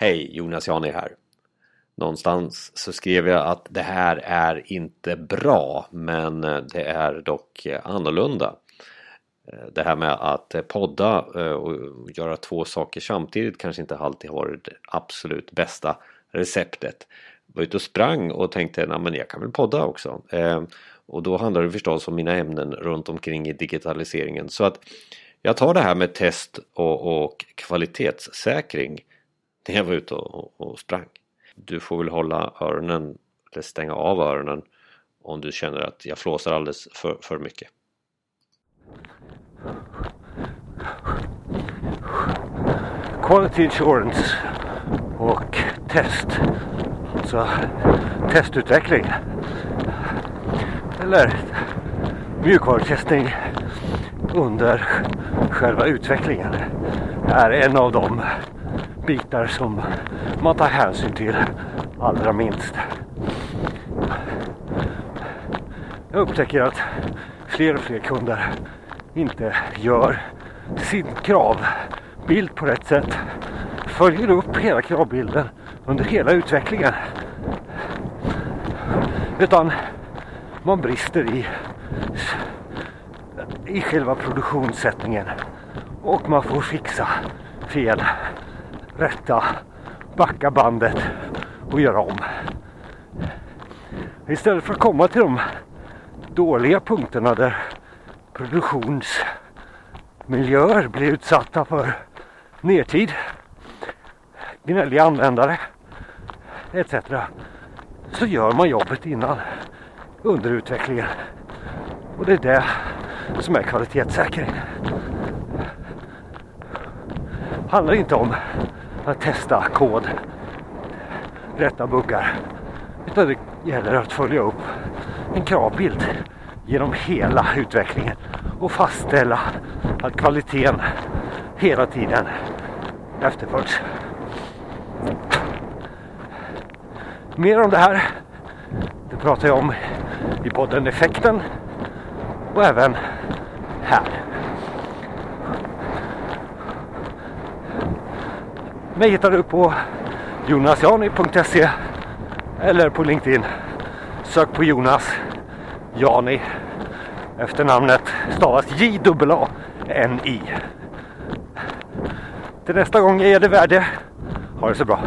Hej, Jonas Jani här. Någonstans så skrev jag att det här är inte bra men eh, det är dock eh, annorlunda. Eh, det här med att podda och göra två saker samtidigt kanske inte alltid har varit det absolut bästa receptet. Jag var ute och sprang och tänkte att jag kan väl podda också. Och då handlar det förstås om mina ämnen runt omkring i digitaliseringen. Så att jag tar det här med test och, och kvalitetssäkring när jag var ute och, och, sprang. Du får väl hålla öronen eller stänga av öronen om du känner att jag flåsar alldeles för, för mycket. Quality Insurance och test. Alltså testutveckling. Eller mjukvarutestning under själva utvecklingen är en av de bitar som man tar hänsyn till allra minst. Jag upptäcker att fler och fler kunder inte gör sin kravbild på rätt sätt. Följer upp hela kravbilden under hela utvecklingen. Utan man brister i i själva produktionssättningen. Och man får fixa fel, rätta, backa bandet och göra om. Istället för att komma till de dåliga punkterna där produktionsmiljöer blir utsatta för nertid, gnälliga användare etc. Så gör man jobbet innan under utvecklingen. Och det är det som är kvalitetssäkring. handlar inte om för att testa kod, rätta buggar. Utan det gäller att följa upp en kravbild genom hela utvecklingen och fastställa att kvaliteten hela tiden efterföljs. Mer om det här det pratar jag om i podden Effekten och även här. Mig hittar du på jonasjani.se eller på LinkedIn. Sök på Jonas Jani. Efternamnet stavas J-A-N-I. Till nästa gång jag ger det värde. Ha det så bra.